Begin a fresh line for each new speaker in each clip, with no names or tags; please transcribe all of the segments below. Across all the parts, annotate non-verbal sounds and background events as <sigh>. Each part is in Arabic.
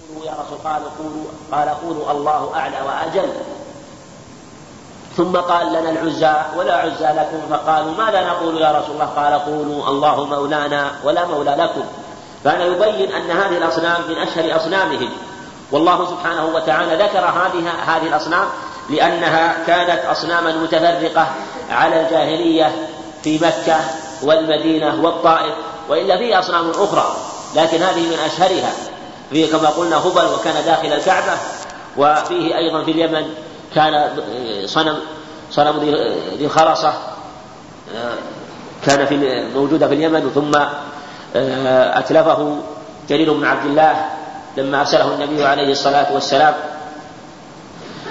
قولوا يا رسول قال قولوا قال قولوا الله أعلى وأجل. ثم قال لنا العزى ولا عزى لكم فقالوا ماذا نقول يا رسول الله؟ قال قولوا الله مولانا ولا مولى لكم. كان يبين أن هذه الأصنام من أشهر أصنامهم. والله سبحانه وتعالى ذكر هذه هذه الأصنام لأنها كانت أصناما متفرقة على الجاهلية في مكة والمدينة والطائف وإلا فيه أصنام أخرى لكن هذه من أشهرها. فيه كما قلنا هبل وكان داخل الكعبة وفيه أيضا في اليمن كان صنم صنم ذي الخرصة كان في موجودة في اليمن ثم أتلفه جرير بن عبد الله لما أرسله النبي عليه الصلاة والسلام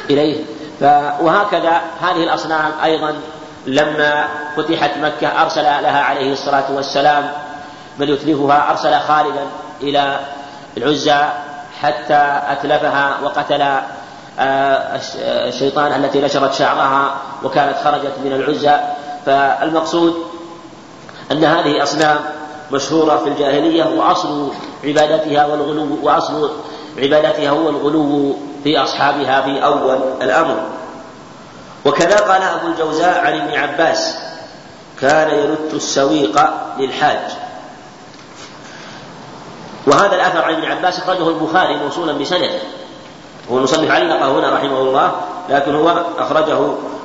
إليه. وهكذا هذه الأصنام أيضا لما فتحت مكة أرسل لها عليه الصلاة والسلام من يتلفها أرسل خالدا إلى العزى حتى أتلفها وقتل آه، الشيطان التي نشرت شعرها وكانت خرجت من العزى. فالمقصود أن هذه أصنام مشهورة في الجاهلية وأصل عبادتها والغلو وأصل عبادتها هو الغلو في أصحابها في أول الأمر. وكذا قال أبو الجوزاء عن ابن عباس كان يلت السويق للحاج. وهذا الأثر عن ابن عباس أخرجه البخاري موصولا بسنده. هو المصنف علقه هنا رحمه الله لكن هو أخرجه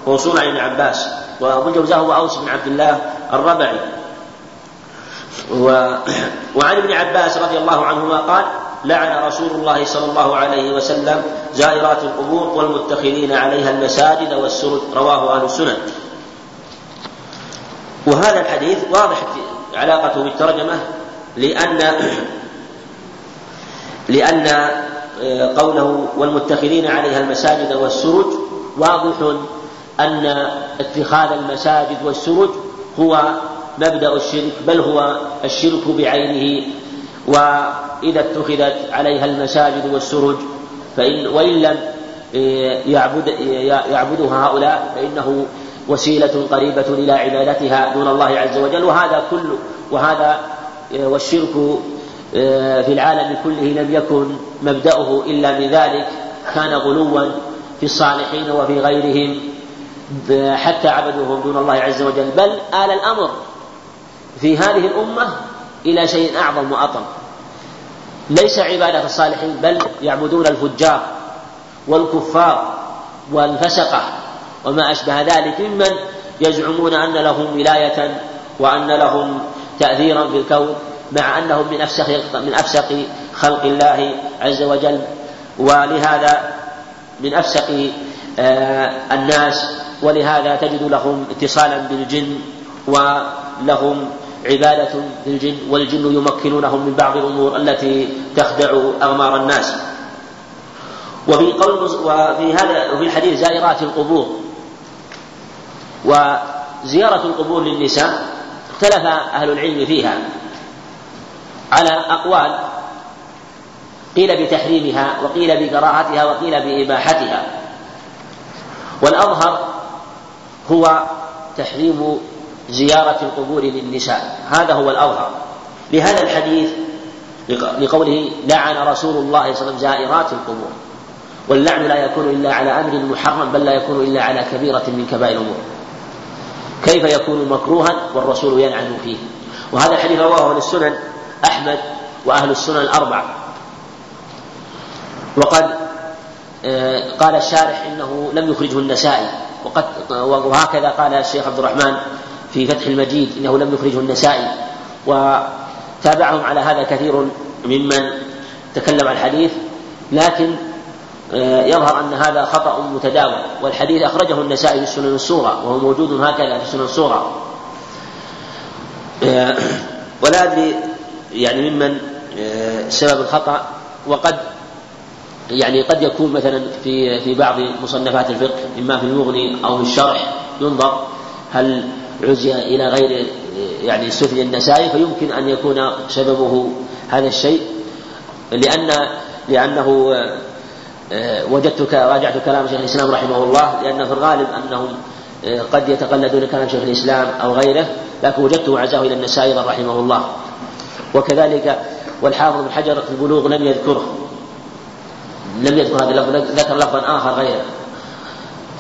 موصولا عن ابن عباس. وأبو الجوزاء هو أوس بن عبد الله الربعي. و... <coughs> وعن ابن عباس رضي الله عنهما قال لعن رسول الله صلى الله عليه وسلم زائرات القبور والمتخذين عليها المساجد والسرد رواه أهل السنن وهذا الحديث واضح علاقته بالترجمة لأن لأن آه، قوله والمتخذين عليها المساجد والسرج واضح أن اتخاذ المساجد والسرج هو مبدأ الشرك بل هو الشرك بعينه. وإذا اتخذت عليها المساجد والسرج فإن وإن لم آه، يعبد يعبدها هؤلاء فإنه وسيلة قريبة إلى عبادتها دون الله عز وجل. وهذا كل وهذا آه، والشرك آه، في العالم كله لم يكن مبدأه إلا من ذلك. كان غلوا في الصالحين وفي غيرهم حتى عبدوهم دون الله عز وجل. بل آل الأمر في هذه الأمة إلى شيء أعظم وأطم. ليس عبادة الصالحين بل يعبدون الفجار والكفار والفسقة وما أشبه ذلك ممن يزعمون أن لهم ولاية وأن لهم تأثيرا في الكون. مع أنهم من أفسق من أفسق خلق الله عز وجل. ولهذا من أفسق آه، الناس ولهذا تجد لهم اتصالا بالجن ولهم عبادة للجن والجن يمكنونهم من بعض الأمور التي تخدع أغمار الناس. وفي قول وفي هذا وفي الحديث زائرات القبور. وزيارة القبور للنساء اختلف أهل العلم فيها. على أقوال قيل بتحريمها وقيل بكراهتها وقيل بإباحتها. والأظهر هو تحريم زيارة القبور للنساء. هذا هو الأظهر. لهذا الحديث لقوله لعن رسول الله صلى الله عليه وسلم زائرات القبور. واللعن لا يكون إلا على أمر محرم بل لا يكون إلا على كبيرة من كبائر الأمور. كيف يكون مكروها والرسول يلعن فيه؟ وهذا الحديث رواه السنن أحمد وأهل السنن الأربعة. وقد آه، قال الشارح إنه لم يخرجه النسائي. وقد وهكذا قال الشيخ عبد الرحمن في فتح المجيد إنه لم يخرجه النسائي. وتابعهم على هذا كثير ممن تكلم عن الحديث لكن آه، يظهر أن هذا خطأ متداول. والحديث أخرجه النسائي في السنن الصورة وهو موجود هكذا في السنن الصورة آه، ولا أدري يعني ممن آه، سبب الخطأ وقد يعني قد يكون مثلا في في بعض مصنفات الفقه إما في المغني أو في الشرح ينظر هل عزي إلى غير يعني سفل النسائي فيمكن أن يكون سببه هذا الشيء. لأن لأنه آه، وجدت راجعت كلام شيخ الإسلام رحمه الله لأن في الغالب أنهم آه، قد يتقلدون كلام شيخ الإسلام أو غيره لكن وجدته عزاه إلى النسائي رحمه الله. وكذلك والحافظ بن حجر في البلوغ لم يذكره. لم يذكر هذا اللفظ ذكر لفظا آخر غيره.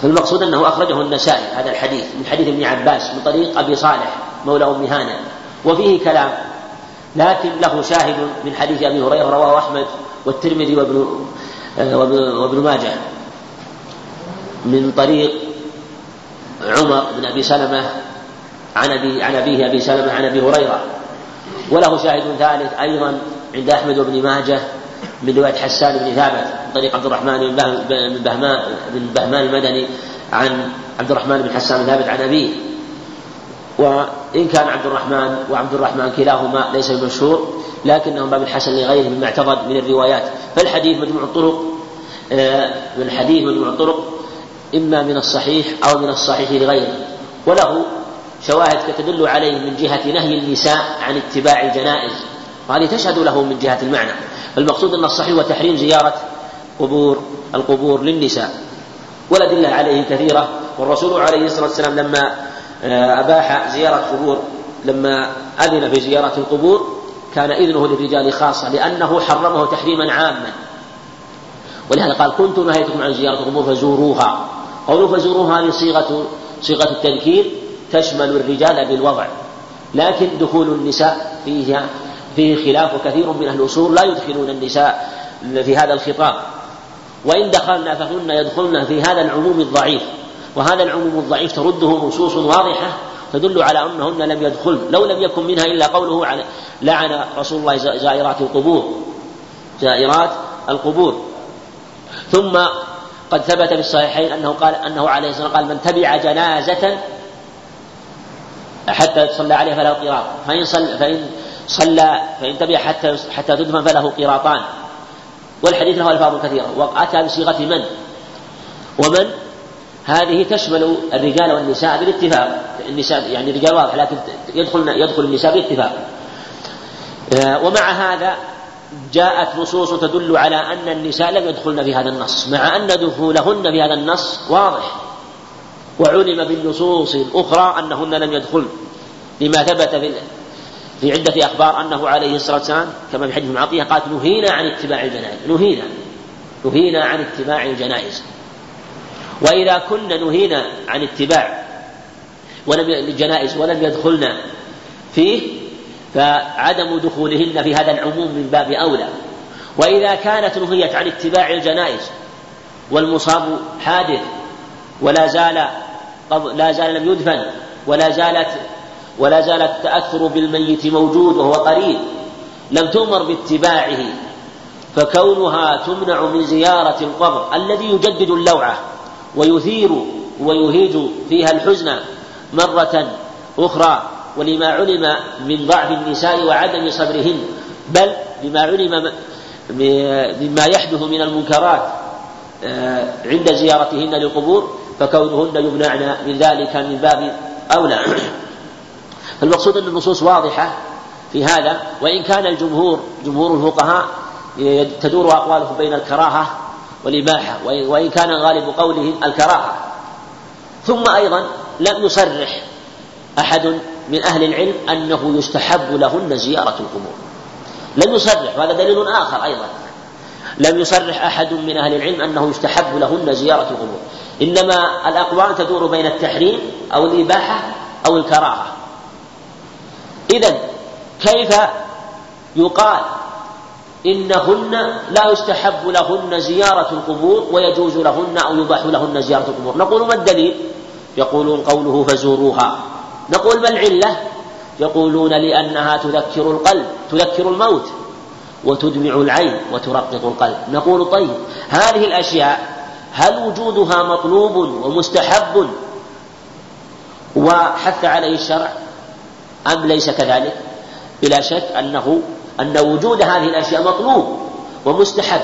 فالمقصود أنه أخرجه النسائي هذا الحديث من حديث ابن عباس من طريق أبي صالح مولى أم هانة وفيه كلام لكن له شاهد من حديث أبي هريرة رواه أحمد والترمذي وابن وابن ماجه. من طريق عمر بن أبي سلمة عن أبي عن أبيه أبي سلمة عن أبي هريرة. وله شاهد ثالث أيضا عند أحمد وابن ماجه من رواية حسان بن ثابت من طريق عبد الرحمن بن بهمان بن بهمان المدني عن عبد الرحمن بن حسان بن ثابت عن أبيه. وإن كان عبد الرحمن وعبد الرحمن كلاهما ليس بمشهور لكنه باب الحسن لغيره مما اعتقد من الروايات. فالحديث مجموع الطرق آه، الحديث مجموع الطرق إما من الصحيح أو من الصحيح لغيره. وله شواهد تدل عليه من جهة نهي النساء عن اتباع الجنائز وهذه تشهد له من جهة المعنى. فالمقصود أن الصحيح هو تحريم زيارة قبور القبور للنساء. والأدلة عليه كثيرة والرسول عليه الصلاة والسلام لما آه، أباح زيارة قبور لما أذن في زيارة القبور كان إذنه للرجال خاصة لأنه حرمه تحريما عاما. ولهذا قال كنت نهيتكم عن زيارة القبور فزوروها. قوله فزوروها هذه صيغة صيغة التذكير تشمل الرجال بالوضع لكن دخول النساء فيه فيه خلاف وكثير من أهل الأصول لا يدخلون النساء في هذا الخطاب. وإن دخلنا فهن يدخلن في هذا العموم الضعيف وهذا العموم الضعيف ترده نصوص واضحة تدل على أنهن لم يدخلن لو لم يكن منها إلا قوله لعن رسول الله زائرات القبور زائرات القبور. ثم قد ثبت في الصحيحين أنه قال أنه عليه الصلاة والسلام قال من تبع جنازة حتى صلى عليها فله قراط. فإن صلى فإن صلى فإن تبع حتى حتى تدفن فله قراطان. والحديث له ألفاظ كثيرة وأتى بصيغة من؟ ومن؟ هذه تشمل الرجال والنساء بالاتفاق. النساء يعني الرجال واضح لكن يدخل يدخل النساء بالاتفاق. آه، ومع هذا جاءت نصوص تدل على أن النساء لم يدخلن في هذا النص مع أن دخولهن في هذا النص واضح. وعلم بالنصوص الأخرى أنهن لم يدخلن. لما ثبت في في عدة أخبار أنه عليه الصلاة والسلام كما في حديث معطية قالت نهينا عن اتباع الجنائز. نهينا. نهينا عن اتباع الجنائز. وإذا كنا نهينا عن اتباع ولم الجنائز ولم يدخلن فيه فعدم دخولهن في هذا العموم من باب أولى. وإذا كانت نهيت عن اتباع الجنائز والمصاب حادث ولا زال لا زال لم يدفن ولا زالت ولا زال التأثر بالميت موجود وهو قريب. لم تؤمر باتباعه فكونها تمنع من زيارة القبر الذي يجدد اللوعة ويثير ويهيج فيها الحزن مرة أخرى ولما علم من ضعف النساء وعدم صبرهن بل بما علم مما يحدث من المنكرات آه، عند زيارتهن للقبور فكونهن يمنعن من ذلك من باب أولى. فالمقصود أن النصوص واضحة في هذا وإن كان الجمهور جمهور الفقهاء تدور أقوالهم بين الكراهة والإباحة وإن كان غالب قولهم الكراهة. ثم أيضا لم يصرح أحد من أهل العلم أنه يستحب لهن زيارة القبور. لم يصرح وهذا دليل آخر أيضا. لم يصرح أحد من أهل العلم أنه يستحب لهن زيارة القبور. إنما الأقوال تدور بين التحريم أو الإباحة أو الكراهة. إذا كيف يقال إنهن لا يستحب لهن زيارة القبور ويجوز لهن أو يباح لهن زيارة القبور؟ نقول ما الدليل؟ يقولون قوله فزوروها. نقول ما العلة؟ يقولون لأنها تذكر القلب تذكر الموت وتدمع العين وترقق القلب. نقول طيب هذه الأشياء هل وجودها مطلوب ومستحب وحث عليه الشرع أم ليس كذلك؟ بلا شك أنه أن وجود هذه الأشياء مطلوب ومستحب.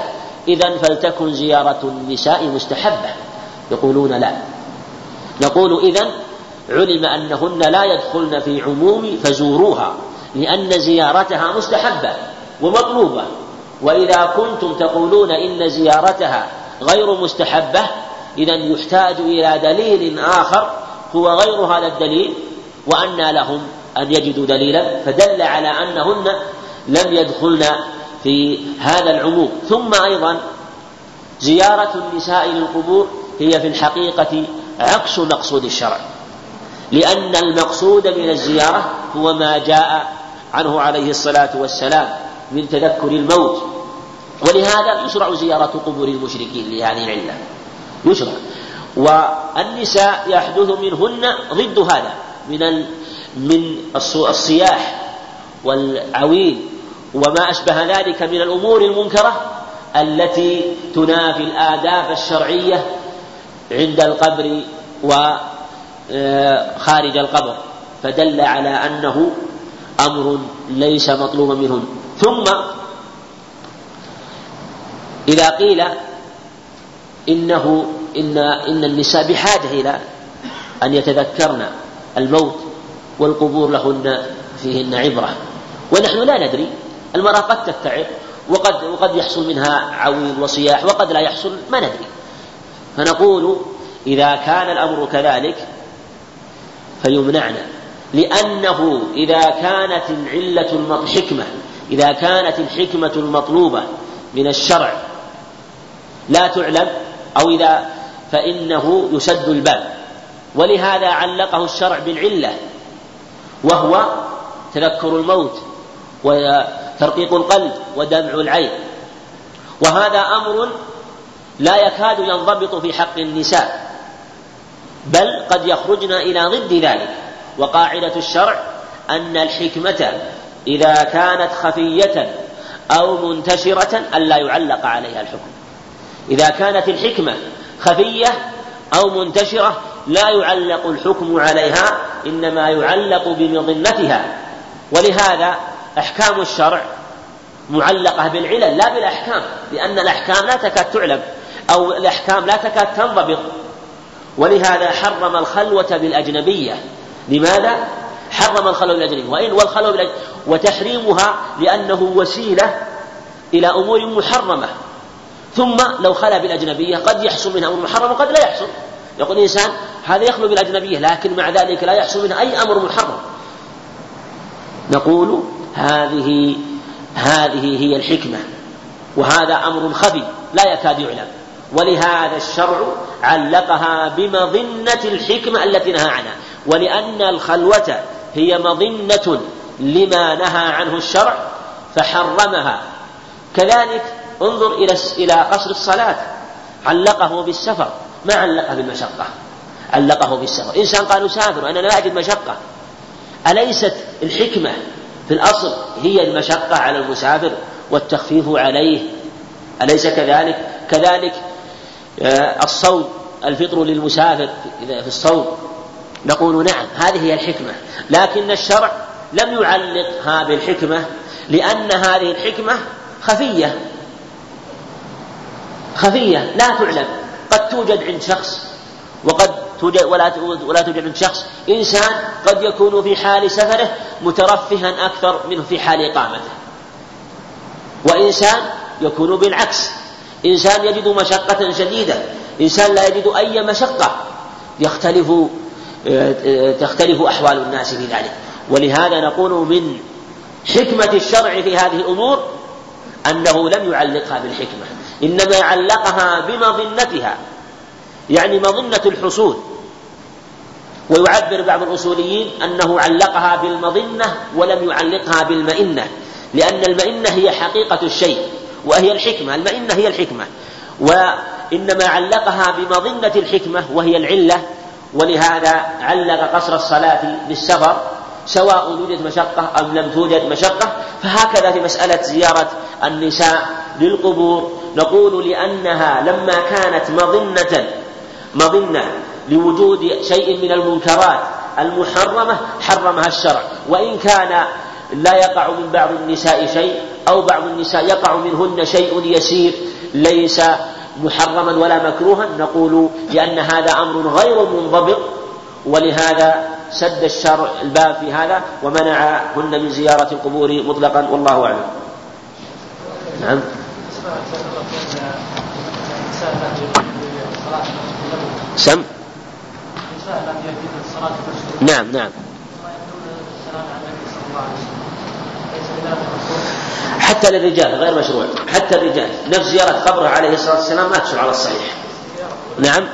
إذا فلتكن زيارة النساء مستحبة. يقولون لا. نقول إذا علم أنهن لا يدخلن في عموم فزوروها لأن زيارتها مستحبة ومطلوبة. وإذا كنتم تقولون إن زيارتها غير مستحبة إذا يحتاج إلى دليل آخر هو غير هذا الدليل وأن لهم أن يجدوا دليلا فدل على أنهن لم يدخلن في هذا العموم. ثم أيضا زيارة النساء للقبور هي في الحقيقة عكس مقصود الشرع لأن المقصود من الزيارة هو ما جاء عنه عليه الصلاة والسلام من تذكر الموت. ولهذا يشرع زيارة قبور المشركين لهذه العلة. يشرع. والنساء يحدث منهن ضد هذا من من الصياح والعويل وما أشبه ذلك من الأمور المنكرة التي تنافي الآداب الشرعية عند القبر وخارج القبر. فدل على أنه أمر ليس مطلوبا منهن. ثم إذا قيل إنه إن إن النساء بحاجة إلى أن يتذكرن الموت والقبور لهن فيهن عبرة. ونحن لا ندري المرأة قد تتعب وقد وقد يحصل منها عويل وصياح وقد لا يحصل ما ندري. فنقول إذا كان الأمر كذلك فيمنعنا لأنه إذا كانت العلة الحكمة إذا كانت الحكمة المطلوبة من الشرع لا تعلم أو إذا فإنه يسد الباب. ولهذا علقه الشرع بالعلة وهو تذكر الموت وترقيق القلب ودمع العين. وهذا أمر لا يكاد ينضبط في حق النساء بل قد يخرجن إلى ضد ذلك. وقاعدة الشرع أن الحكمة إذا كانت خفية أو منتشرة ألا يعلق عليها الحكم. إذا كانت الحكمة خفية أو منتشرة لا يعلق الحكم عليها إنما يعلق بمظنتها ولهذا أحكام الشرع معلقة بالعلل لا بالأحكام لأن الأحكام لا تكاد تعلم أو الأحكام لا تكاد تنضبط. ولهذا حرم الخلوة بالأجنبية. لماذا؟ حرم الخلوة بالأجنبية. وإن والخلوة بالأجنبية وتحريمها لأنه وسيلة إلى أمور محرمة. ثم لو خلا بالأجنبية قد يحصل منها أمر محرم وقد لا يحصل. يقول الإنسان هذا يخلو بالأجنبية لكن مع ذلك لا يحصل منها أي أمر محرم. نقول هذه هذه هي الحكمة وهذا أمر خفي لا يكاد يعلم. ولهذا الشرع علقها بمظنة الحكمة التي نهى عنها. ولأن الخلوة هي مظنة لما نهى عنه الشرع فحرمها. كذلك انظر إلى إلى قصر الصلاة. علقه بالسفر. ما علقه بالمشقة. علقه بالسفر. إنسان قال أسافر أنا لا أجد مشقة. أليست الحكمة في الأصل هي المشقة على المسافر والتخفيف عليه؟ أليس كذلك؟ كذلك آه، الصوم الفطر للمسافر في الصوم. نقول نعم هذه هي الحكمة. لكن الشرع لم يعلقها بالحكمة لأن هذه الحكمة خفية. خفية لا تعلم. قد توجد عند شخص وقد توجد ولا ولا توجد عند شخص. إنسان قد يكون في حال سفره مترفها أكثر منه في حال إقامته. وإنسان يكون بالعكس. إنسان يجد مشقة شديدة. إنسان لا يجد أي مشقة. يختلف تختلف أحوال الناس في ذلك. ولهذا نقول من حكمة الشرع في هذه الأمور أنه لم يعلقها بالحكمة. إنما علقها بمظنتها يعني مظنة الحصول. ويعبر بعض الأصوليين أنه علقها بالمظنة ولم يعلقها بالمئنة لأن المئنة هي حقيقة الشيء وهي الحكمة المئنة هي الحكمة. وإنما علقها بمظنة الحكمة وهي العلة ولهذا علق قصر الصلاة بالسفر سواء وجدت مشقة أم لم توجد مشقة. فهكذا في مسألة زيارة النساء للقبور نقول لأنها لما كانت مظنة مظنة لوجود شيء من المنكرات المحرمة حرمها الشرع. وإن كان لا يقع من بعض النساء شيء أو بعض النساء يقع منهن شيء يسير ليس محرما ولا مكروها نقول لأن هذا أمر غير منضبط. ولهذا سد الشرع الباب في هذا ومنعهن من زيارة القبور مطلقا والله أعلم. نعم. سم؟ نعم نعم. حتى للرجال غير مشروع. حتى الرجال. نفس زيارة قبره عليه الصلاة والسلام ما تشرع على الصحيح. نعم.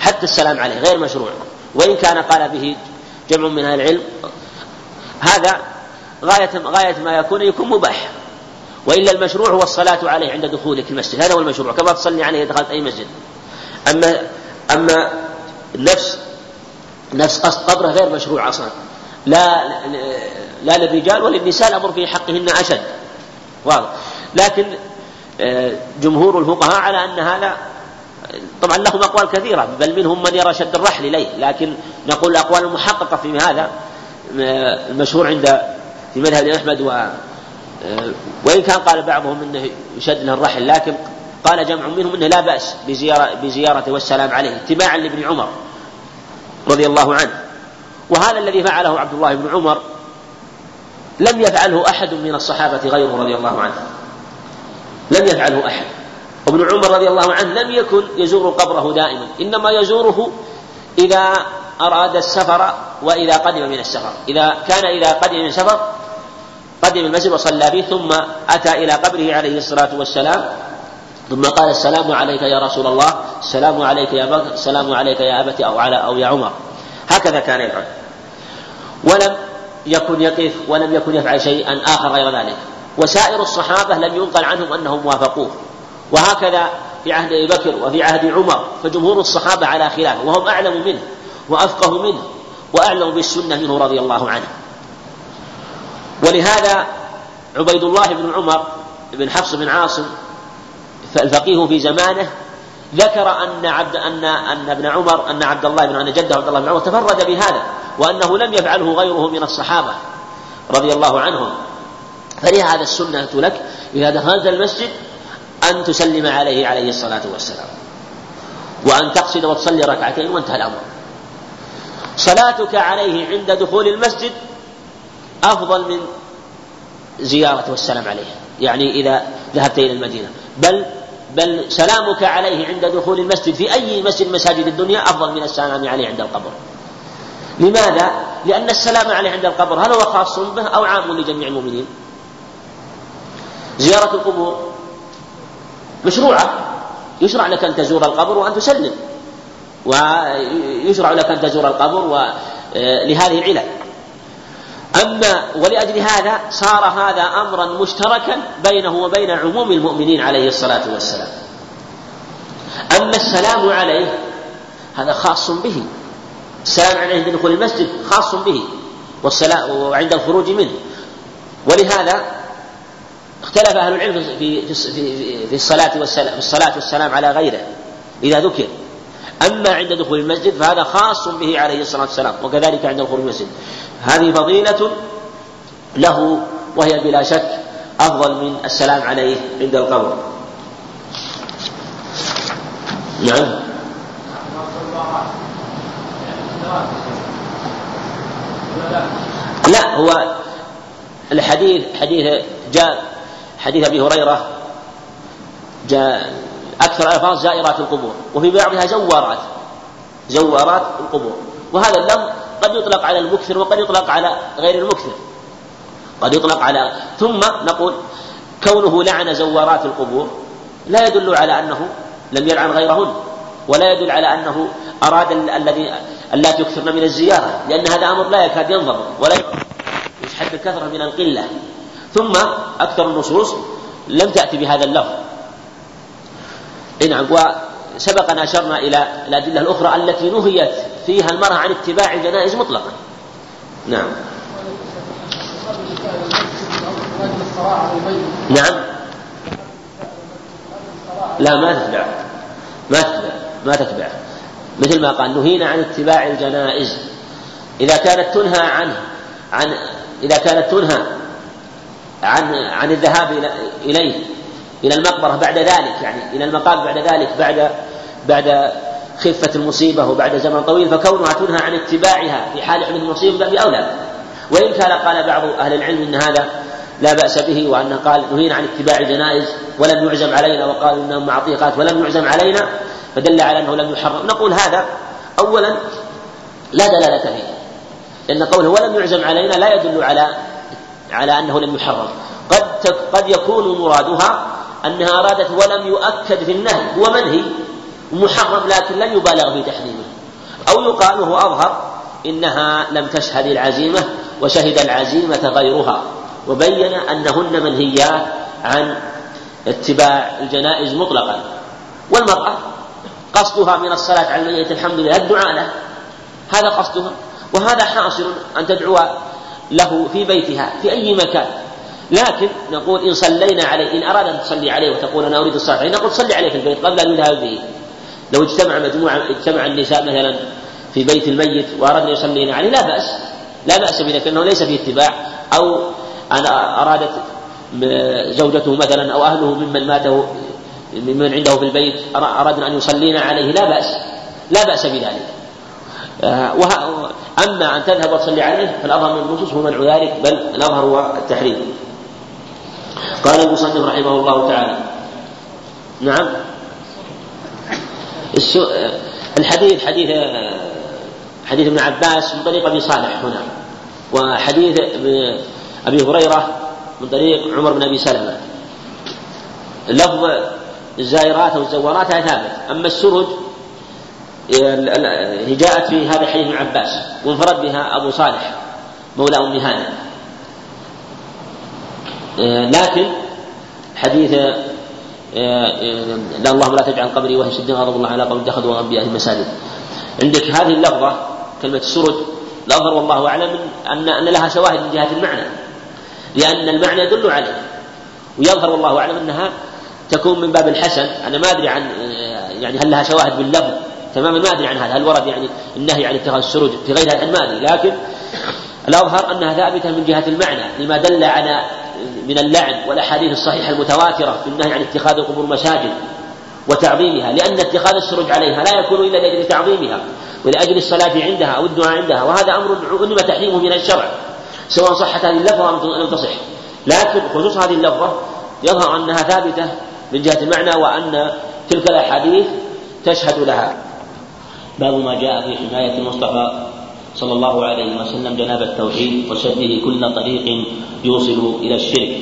حتى السلام عليه غير مشروع. وإن كان قال به جمع من أهل العلم هذا غاية غاية ما يكون يكون مباح. وإلا المشروع هو الصلاة عليه عند دخولك المسجد. هذا هو المشروع. كما تصلي عليه إذا دخلت أي مسجد. أما أما نفس نفس قصد قبره غير مشروع أصلا. لا لا للرجال وللنساء الأمر في حقهن أشد. واضح. لكن آه، جمهور الفقهاء على أن هذا طبعا لهم أقوال كثيرة بل منهم من يرى شد الرحل إليه. لكن نقول الأقوال المحققة في هذا آه، المشهور عند في مذهب آه، وإن كان قال بعضهم أنه يشد له الرحل لكن قال جمع منهم أنه لا بأس بزيارة بزيارته والسلام عليه اتباعا لابن عمر رضي الله عنه. وهذا الذي فعله عبد الله بن عمر لم يفعله أحد من الصحابة غيره رضي الله عنه. لم يفعله أحد. وابن عمر رضي الله عنه لم يكن يزور قبره دائما إنما يزوره إذا أراد السفر وإذا قدم من السفر. إذا كان إذا قدم من السفر قدم المسجد وصلى به ثم أتى إلى قبره عليه الصلاة والسلام. ثم قال السلام عليك يا رسول الله السلام عليك يا بكر السلام عليك يا أبت أو على أو يا عمر. هكذا كان يفعل. ولم يكن يقف ولم يكن يفعل شيئا آخر غير ذلك. وسائر الصحابة لم ينقل عنهم أنهم وافقوه. وهكذا في عهد أبي بكر وفي عهد عمر فجمهور الصحابة على خلافه وهم أعلم منه وأفقه منه وأعلم بالسنة منه رضي الله عنه. ولهذا عبيد الله بن عمر بن حفص بن عاصم الفقيه في زمانه ذكر أن عبد أن أن ابن عمر أن عبد الله بن جده عبد الله بن عمر تفرد بهذا وأنه لم يفعله غيره من الصحابة رضي الله عنهم. فلهذا السنة لك إذا دخلت المسجد أن تسلم عليه عليه الصلاة والسلام. وأن تقصد وتصلي ركعتين وانتهى الأمر. صلاتك عليه عند دخول المسجد أفضل من زيارة والسلام عليه. يعني إذا ذهبت إلى المدينة. بل بل سلامك عليه عند دخول المسجد في أي مسجد مساجد الدنيا أفضل من السلام عليه عند القبر. لماذا؟ لأن السلام عليه عند القبر هل هو خاص به أو عام لجميع المؤمنين؟ زيارة القبور مشروعة. يشرع لك أن تزور القبر وأن تسلم. ويشرع لك أن تزور القبر لهذه العلل. أما ولأجل هذا صار هذا أمرا مشتركا بينه وبين عموم المؤمنين عليه الصلاة والسلام. أما السلام عليه هذا خاص به. السلام عليه عند دخول المسجد خاص به والسلام وعند الخروج منه. ولهذا اختلف أهل العلم في في في, الصلاة والسلام في الصلاة والسلام على غيره إذا ذكر. أما عند دخول المسجد فهذا خاص به عليه الصلاة والسلام وكذلك عند الخروج من المسجد. هذه فضيلة له وهي بلا شك أفضل من السلام عليه عند القبر. نعم. لا هو الحديث حديث جاء حديث أبي هريرة جاء أكثر ألفاظ زائرات القبور وفي بعضها زوارات زوارات القبور وهذا اللفظ قد يطلق على المكثر وقد يطلق على غير المكثر. قد يطلق على ثم نقول كونه لعن زوارات القبور لا يدل على أنه لم يلعن غيرهن ولا يدل على أنه أراد الذي اللاتي يكثرن من الزيارة لأن هذا أمر لا يكاد ينضبط ولا يشحد الكثرة من القلة. ثم أكثر النصوص لم تأتي بهذا اللفظ. نعم وسبق ان أشرنا إلى الأدلة الأخرى التي نهيت فيها المرأة عن اتباع الجنائز مطلقا. نعم. نعم. لا ما تتبع. ما تتبع. ما تتبع. مثل ما قال نهينا عن اتباع الجنائز. إذا كانت تنهى عنه عن إذا كانت تنهى عن عن الذهاب إليه إلى المقبرة بعد ذلك يعني إلى المقام بعد ذلك بعد بعد خفة المصيبة وبعد زمن طويل فكونها تنهى عن اتباعها في حال حدوث المصيبة بأولى. أولى وإن كان قال بعض أهل العلم أن هذا لا بأس به وأن قال نهينا عن اتباع الجنائز ولم يعزم علينا وقالوا إنهم معطيقات ولم يعزم علينا فدل على أنه لم يحرم. نقول هذا أولا لا دلالة فيه لأن قوله ولم يعزم علينا لا يدل على على أنه لم يحرم. قد يكون مرادها أنها أرادت ولم يؤكد في النهي هو منهي محرم لكن لم يبالغ في تحريمه. أو يقال وهو أظهر إنها لم تشهد العزيمة وشهد العزيمة غيرها وبين أنهن منهيات عن اتباع الجنائز مطلقا. والمرأة قصدها من الصلاة على الميت الحمد لله الدعاء له. هذا قصدها وهذا حاصل أن تدعو له في بيتها في أي مكان. لكن نقول إن صلينا عليه إن أراد أن تصلي عليه وتقول أنا أريد الصلاة عليه نقول صلي عليه في البيت قبل أن يذهب به. لو اجتمع مجموعة اجتمع النساء مثلا في بيت الميت وأردنا يصلين عليه لا بأس لا بأس بذلك لأنه ليس فيه اتباع. أو أن أرادت زوجته مثلا أو أهله ممن ماته ممن عنده في البيت أردنا أن يصلين عليه لا بأس لا بأس بذلك. آه، أما أن تذهب وتصلي عليه فالأظهر من النصوص هو منع ذلك بل الأظهر هو التحريم. قال المصنف رحمه الله تعالى. نعم. الحديث حديث حديث ابن عباس من طريق أبي صالح هنا وحديث أبي هريرة من طريق عمر بن أبي سلمة. لفظ الزائرات أو الزوارات ثابت. أما السرج هي جاءت في هذا حديث ابن عباس وانفرد بها أبو صالح مولى أم هانئ. لكن حديث لا اللهم لا تجعل قبري وهي شد غضب الله على قوم اتخذوا انبياء المساجد عندك هذه اللفظه كلمه السرج الاظهر والله اعلم ان ان لها شواهد من جهه المعنى لأن المعنى يدل عليه ويظهر والله اعلم انها تكون من باب الحسن أنا ما ادري عن يعني هل لها شواهد باللفظ تماما ما ادري عن هذا هل ورد يعني النهي عن اتخاذ السروج في غيرها ما ادري لكن الاظهر انها ثابته من جهه المعنى لما دل على من اللعن والأحاديث الصحيحة المتواترة في النهي عن اتخاذ القبور مساجد وتعظيمها لأن اتخاذ السروج عليها لا يكون إلا لأجل تعظيمها ولأجل الصلاة عندها أو الدعاء عندها وهذا أمر علم تحريمه من الشرع سواء صحت هذه اللفظة ام لم تصح. لكن خصوص هذه اللفظة يظهر أنها ثابتة من جهة المعنى وأن تلك الأحاديث تشهد لها. باب ما جاء في حماية المصطفى صلى الله عليه وسلم جناب التوحيد وسده كل طريق يوصل إلى الشرك.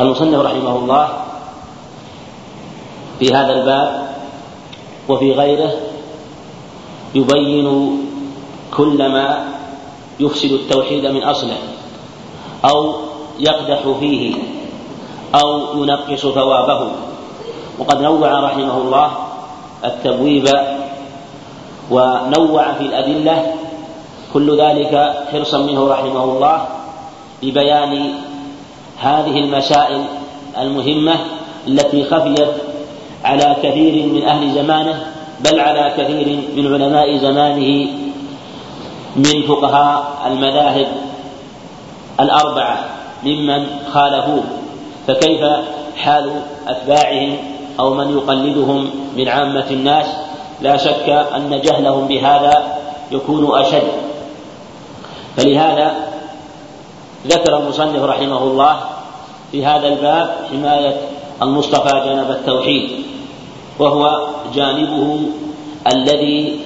المصنف رحمه الله في هذا الباب وفي غيره يبين كل ما يفسد التوحيد من أصله أو يقدح فيه أو ينقص ثوابه. وقد نوع رحمه الله التبويب ونوع في الأدلة كل ذلك حرصا منه رحمه الله لبيان هذه المسائل المهمة التي خفيت على كثير من أهل زمانه بل على كثير من علماء زمانه من فقهاء المذاهب الأربعة ممن خالفوه. فكيف حال أتباعهم أو من يقلدهم من عامة الناس؟ لا شك أن جهلهم بهذا يكون أشد. فلهذا ذكر المصنف رحمه الله في هذا الباب حماية المصطفى جانب التوحيد وهو جانبه الذي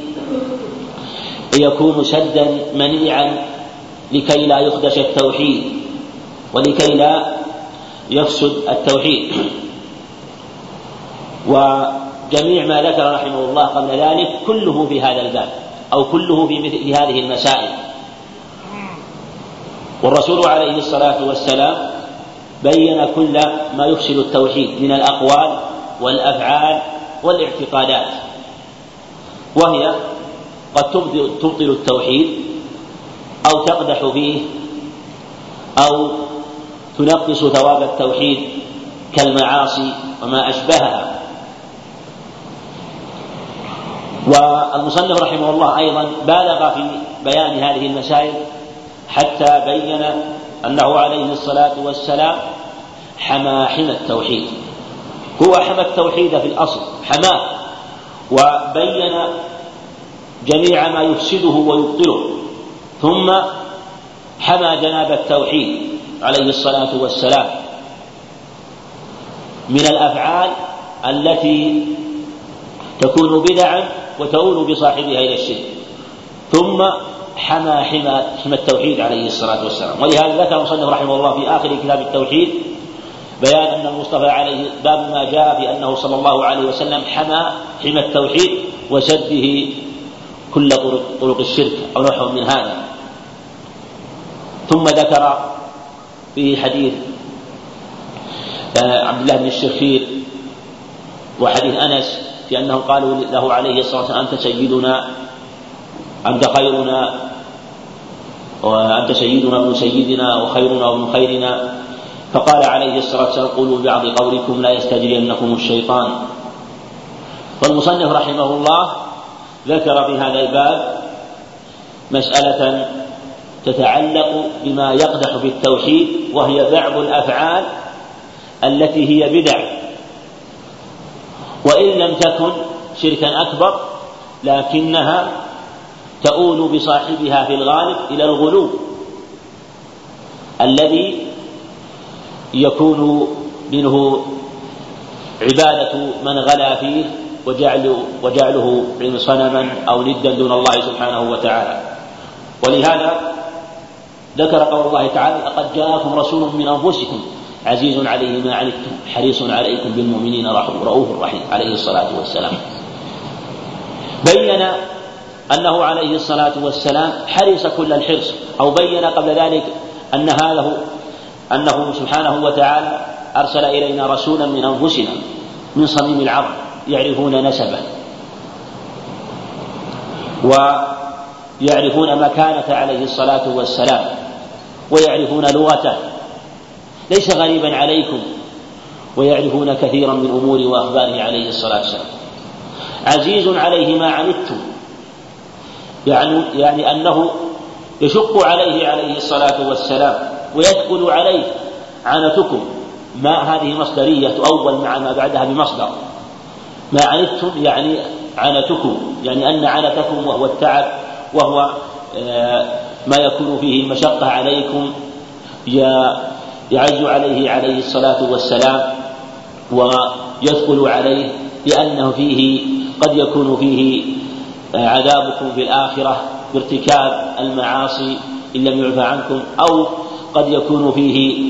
يكون سدا منيعا لكي لا يخدش التوحيد ولكي لا يفسد التوحيد. وجميع ما ذكر رحمه الله قبل ذلك كله في هذا الباب أو كله في مثل هذه المسائل. والرسول عليه الصلاة والسلام بين كل ما يفسد التوحيد من الأقوال والأفعال والاعتقادات وهي قد تبطل التوحيد أو تقدح فيه أو تنقص ثواب التوحيد كالمعاصي وما أشبهها. والمصنف رحمه الله أيضا بالغ في بيان هذه المسائل حتى بين أنه عليه الصلاة والسلام حمى حمى التوحيد. هو حمى التوحيد في الأصل حماه وبين جميع ما يفسده ويبطله ثم حمى جناب التوحيد عليه الصلاة والسلام. من الأفعال التي تكون بدعا وتؤول بصاحبها إلى الشرك. ثم حمى حمى حمى التوحيد عليه الصلاة والسلام. ولهذا ذكر المصنف رحمه الله في آخر كتاب التوحيد بيان أن المصطفى عليه باب ما جاء في أنه صلى الله عليه وسلم حمى حمى التوحيد وسده كل طرق, طرق الشرك أو نحو من هذا. ثم ذكر في حديث آه، عبد الله بن الشخير وحديث أنس في أنهم قالوا له عليه الصلاة والسلام أنت سيدنا أنت خيرنا وأنت سيدنا ابن سيدنا وخيرنا وابن خيرنا. فقال عليه الصلاة والسلام قولوا بعض قولكم لا يستجرينكم الشيطان. والمصنف رحمه الله ذكر في هذا الباب مسألة تتعلق بما يقدح في التوحيد وهي بعض الأفعال التي هي بدع. وإن لم تكن شركا أكبر لكنها تؤول بصاحبها في الغالب إلى الغلو الذي يكون منه عبادة من غلا فيه وجعل وجعله صنما أو ندا دون الله سبحانه وتعالى. ولهذا ذكر قول الله تعالى لقد جاءكم رسول من أنفسكم عزيز عليه ما عنتم حريص عليكم بالمؤمنين رؤوف رحيم عليه الصلاة والسلام. بين أنه عليه الصلاة والسلام حرص كل الحرص أو بين قبل ذلك أن هذا أنه سبحانه وتعالى أرسل إلينا رسولا من أنفسنا من صميم العرض يعرفون نسبه. ويعرفون مكانة عليه الصلاة والسلام ويعرفون لغته. ليس غريبا عليكم ويعرفون كثيرا من أمور وأخباره عليه الصلاة والسلام. عزيز عليه ما عنتم يعني يعني أنه يشق عليه عليه الصلاة والسلام ويثقل عليه عنتكم. ما هذه مصدرية تؤول مع ما بعدها بمصدر. ما عنتم يعني عنتكم يعني أن عنتكم وهو التعب وهو آه، ما يكون فيه المشقة عليكم. يعز عليه عليه الصلاة والسلام ويثقل عليه لأنه فيه قد يكون فيه آه، عذابكم في الآخرة بارتكاب المعاصي إن لم يعفى عنكم أو قد يكون فيه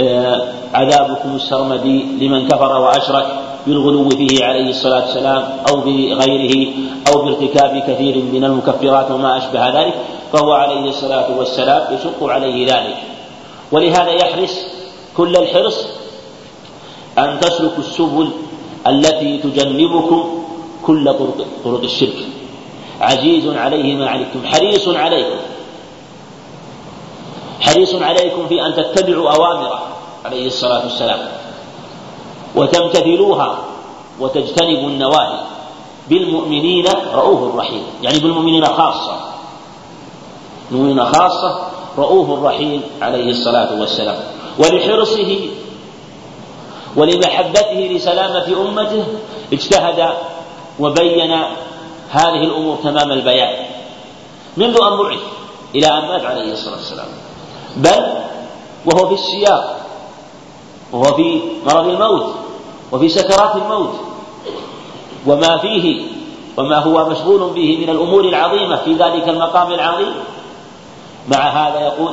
آه، عذابكم السرمدي لمن كفر وأشرك بالغلو فيه عليه الصلاة والسلام أو بغيره أو بارتكاب كثير من المكفرات وما أشبه ذلك فهو عليه الصلاة والسلام يشق عليه ذلك. ولهذا يحرص كل الحرص أن تسلكوا السبل التي تجنبكم كل طرق, طرق الشرك. عزيز عليه ما عليكم حريص عليكم. حريص عليكم في أن تتبعوا أوامره عليه الصلاة والسلام. وتمتثلوها وتجتنبوا النواهي. بالمؤمنين رؤوف رحيم. يعني بالمؤمنين خاصة. المؤمنين خاصة رؤوف رحيم عليه الصلاة والسلام. ولحرصه ولمحبته لسلامة أمته اجتهد وبين هذه الأمور تمام البيان منذ أن بعث إلى أن مات عليه الصلاة والسلام. بل وهو في السياق وهو في مرض الموت وفي سكرات الموت. وما فيه وما هو مشغول به من الأمور العظيمة في ذلك المقام العظيم. مع هذا يقول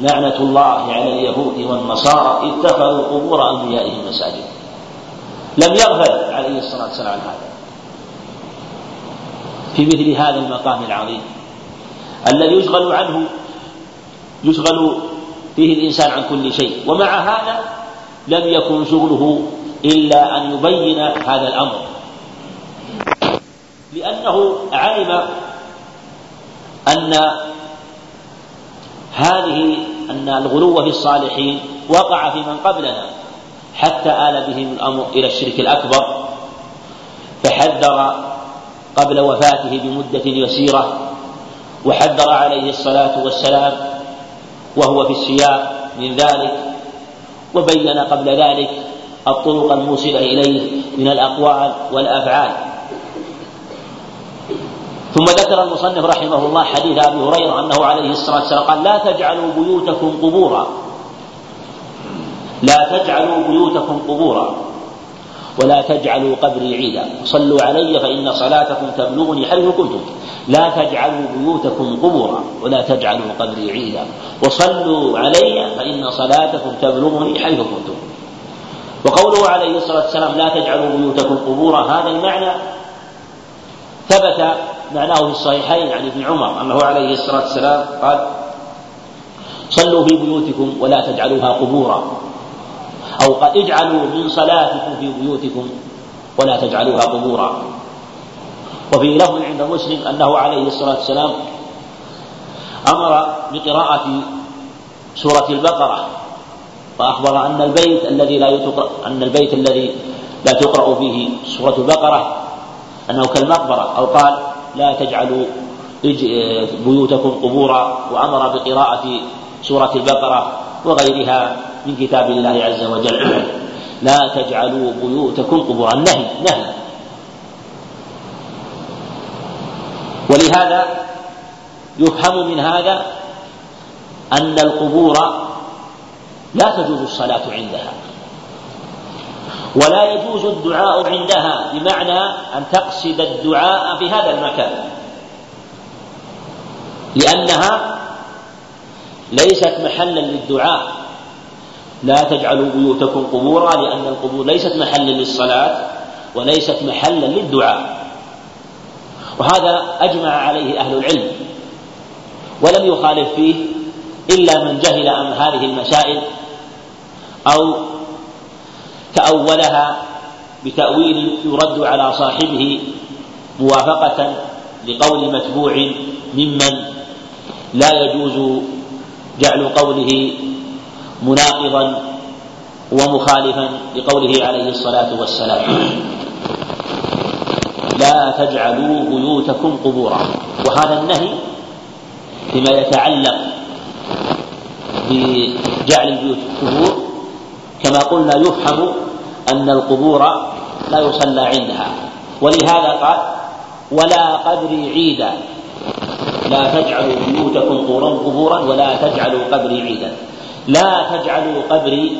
لعنة الله على اليهود والنصارى اتخذوا قبور أنبيائهم مساجد. لم يغفل عليه الصلاة والسلام عن هذا. في مثل هذا المقام العظيم. الذي يشغل عنه يشغل فيه الإنسان عن كل شيء. ومع هذا لم يكن شغله إلا أن يبين هذا الأمر. لأنه علم أن هذه أن الغلو في الصالحين وقع في من قبلنا حتى آل بهم الأمر إلى الشرك الأكبر فحذر قبل وفاته بمدة يسيرة وحذر عليه الصلاة والسلام وهو في السياق من ذلك وبين قبل ذلك الطرق الموصلة إليه من الأقوال والأفعال. ثم ذكر المصنف رحمه الله حديث أبي هريرة أنه عليه الصلاة والسلام قال لا تجعلوا بيوتكم قبورا. لا تجعلوا بيوتكم قبورا. ولا تجعلوا قبري عيدا صلوا علي فإن صلاتكم تبلغني حيث كنتم. لا تجعلوا بيوتكم قبورا ولا تجعلوا قبري عيدا وصلوا علي فإن صلاتكم تبلغني حيث كنتم. وقوله عليه الصلاة والسلام لا تجعلوا بيوتكم قبورا هذا المعنى ثبت معناه في الصحيحين عن ابن عمر أنه عليه الصلاة والسلام قال صلوا في بيوتكم ولا تجعلوها قبورا. أو اجعلوا من صلاتكم في بيوتكم ولا تجعلوها قبورا. وفي لفظ عند مسلم أنه عليه الصلاة والسلام أمر بقراءة سورة البقرة وأخبر أن البيت الذي لا يتقرأ أن البيت الذي لا تقرأ فيه سورة البقرة أنه كالمقبرة أو قال لا تجعلوا بيوتكم قبورا وأمر بقراءة سورة البقرة وغيرها من كتاب الله عز وجل. <clears throat> لا تجعلوا بيوتكم قبورا. نهي نهي. ولهذا يفهم من هذا أن القبور لا تجوز الصلاة عندها. ولا يجوز الدعاء عندها بمعنى أن تقصد الدعاء في هذا المكان. لأنها ليست محلا للدعاء. لا تجعلوا بيوتكم قبورا لأن القبور ليست محلا للصلاة وليست محلا للدعاء. وهذا أجمع عليه أهل العلم. ولم يخالف فيه إلا من جهل عن هذه المسائل أو تأولها بتأويل يرد على صاحبه موافقة لقول متبوع ممن لا يجوز جعل قوله مناقضا ومخالفا لقوله عليه الصلاة والسلام. لا تجعلوا بيوتكم قبورا. وهذا النهي فيما يتعلق بجعل البيوت قبور كما قلنا يفهم أن القبور لا يصلى عندها. ولهذا قال ولا قبري عيدا. لا تجعلوا بيوتكم قبورا ولا تجعلوا قبري عيدا. لا تجعلوا قبري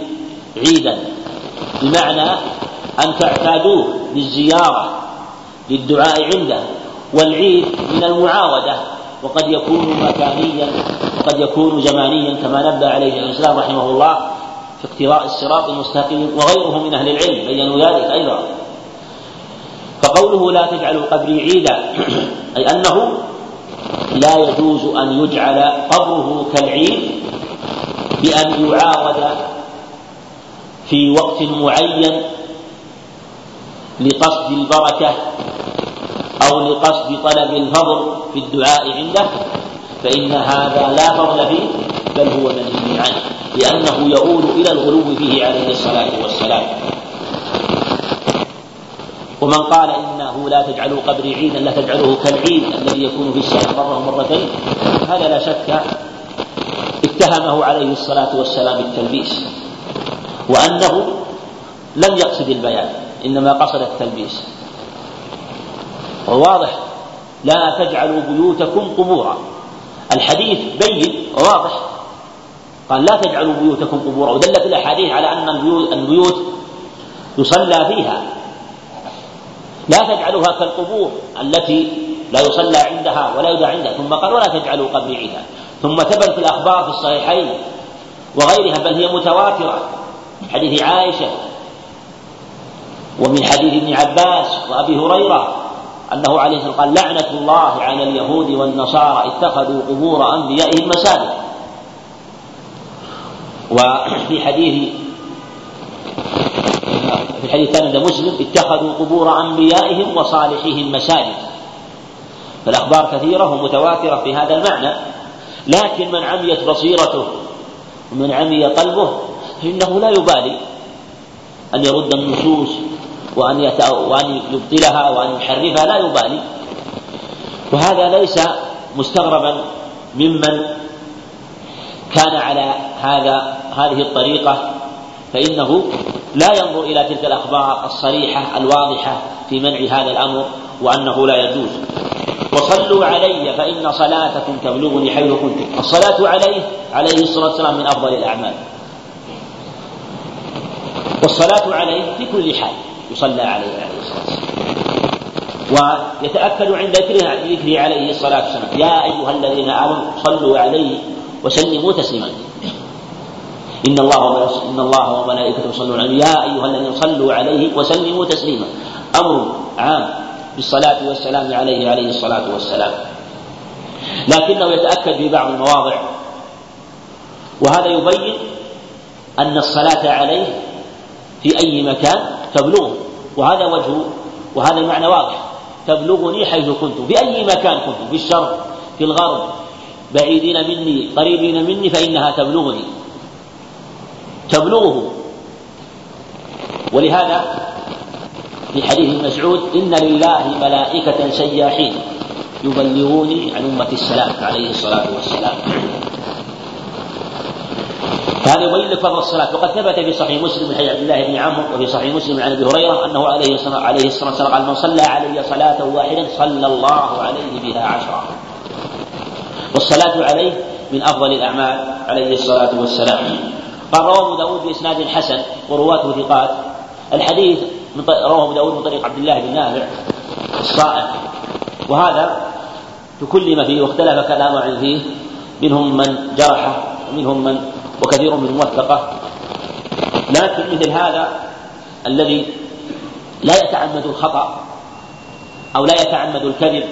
عيدا. بمعنى أن تعتادوه للزيارة للدعاء عنده والعيد من المعاودة. وقد يكون مكانيا وقد يكون زمانيا كما نبه عليه الإسلام رحمه الله. في اقتراء الصراط المستقيم وغيره من أهل العلم بينوا ذلك أيضا. فقوله لا تجعلوا قبري عيدا <clears throat> أي أنه لا يجوز أن يجعل قبره كالعيد بأن يعاود في وقت معين لقصد البركة أو لقصد طلب الفضل في الدعاء عنده. فإن هذا لا فضل فيه بل هو منهي عنه لأنه يؤول إلى الغلو فيه عليه الصلاة والسلام. ومن قال إنه لا تجعلوا قبري عيدا لا تجعلوه كالعيد الذي يكون في السنة مرة ومرتين هذا لا شك اتهمه عليه الصلاة والسلام بالتلبيس وأنه لم يقصد البيان إنما قصد التلبيس. وواضح لا تجعلوا بيوتكم قبورا. الحديث بين واضح. قال لا تجعلوا بيوتكم قبورا. ودلت الأحاديث على أن البيوت يصلى فيها. لا تجعلوها كالقبور التي لا يصلى عندها ولا يدعى عندها. ثم قال ولا تجعلوا قبري عيدا ثم ثبت في الأخبار في الصحيحين وغيرها بل هي متواترة. من حديث عائشة ومن حديث ابن عباس وأبي هريرة أنه عليه والسلام قال لعنة الله على اليهود والنصارى اتخذوا قبور أنبيائهم مساجد. وفي حديث في الحديث الثاني مسلم اتخذوا قبور أنبيائهم وصالحيهم مساجد. فالأخبار كثيرة ومتواترة في هذا المعنى. لكن من عميت بصيرته ومن عمي قلبه فإنه لا يبالي أن يرد النصوص وأن وأن يبطلها وأن يحرفها لا يبالي. وهذا ليس مستغربا ممن كان على هذا هذه الطريقة فإنه لا ينظر إلى تلك الأخبار الصريحة الواضحة في منع هذا الأمر وأنه لا يجوز. وصلوا علي فإن صلاتكم تبلغني حيث كنتم الصلاة عليه عليه الصلاة والسلام من أفضل الأعمال. والصلاة عليه في كل حال. يصلى عليه عليه الصلاة والسلام. ويتأكد عند ذكره ذكره عليه الصلاة والسلام. يا أيها الذين آمنوا صلوا عليه وسلموا تسليما. إن الله إن الله وملائكته يصلون عليه. يا أيها الذين صلوا عليه وسلموا تسليما. أمر عام بالصلاة والسلام عليه عليه الصلاة والسلام. لكنه يتأكد في بعض المواضع. وهذا يبين أن الصلاة عليه في أي مكان تبلغه وهذا وجه وهذا المعنى واضح. تبلغني حيث كنت في أي مكان كنت في الشرق في الغرب بعيدين مني قريبين مني فإنها تبلغني. تبلغه. ولهذا في حديث مسعود إن لله ملائكة سياحين يبلغوني عن أمة السلام عليه الصلاة والسلام. فهذا يبين لك فضل الصلاة. وقد ثبت في صحيح مسلم من حديث عبد الله بن عمرو وفي صحيح مسلم عن أبي هريرة أنه عليه الصلاة عليه الصلاة والسلام قال من صلى علي صلاة واحدة صلى الله عليه بها عشرا والصلاة عليه من أفضل الأعمال عليه الصلاة والسلام. قال رواه أبو داود بإسناد حسن ورواته ثقات. الحديث رواه أبو داود من طريق عبد الله بن نافع الصائغ وهذا تكلم فيه واختلف كلام فيه منهم من جرحه ومنهم من وكثير من موثقة لكن مثل هذا الذي لا يتعمد الخطأ أو لا يتعمد الكذب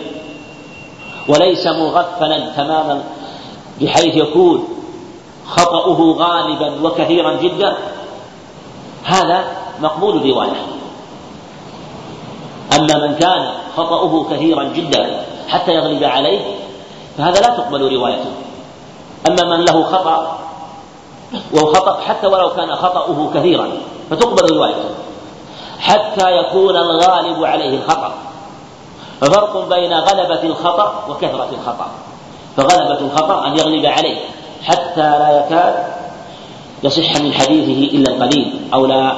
وليس مغفلا تماما بحيث يكون خطأه غالبا وكثيرا جدا هذا مقبول الرواية أما من كان خطأه كثيرا جدا حتى يغلب عليه فهذا لا تقبل روايته. أما من له خطأ وهو خطأ حتى ولو كان خطأه كثيرا فتقبل روايته حتى يكون الغالب عليه الخطأ. ففرق بين غلبة الخطأ وكثرة الخطأ. فغلبة الخطأ أن يغلب عليه حتى لا يكاد يصح من حديثه إلا القليل أو لا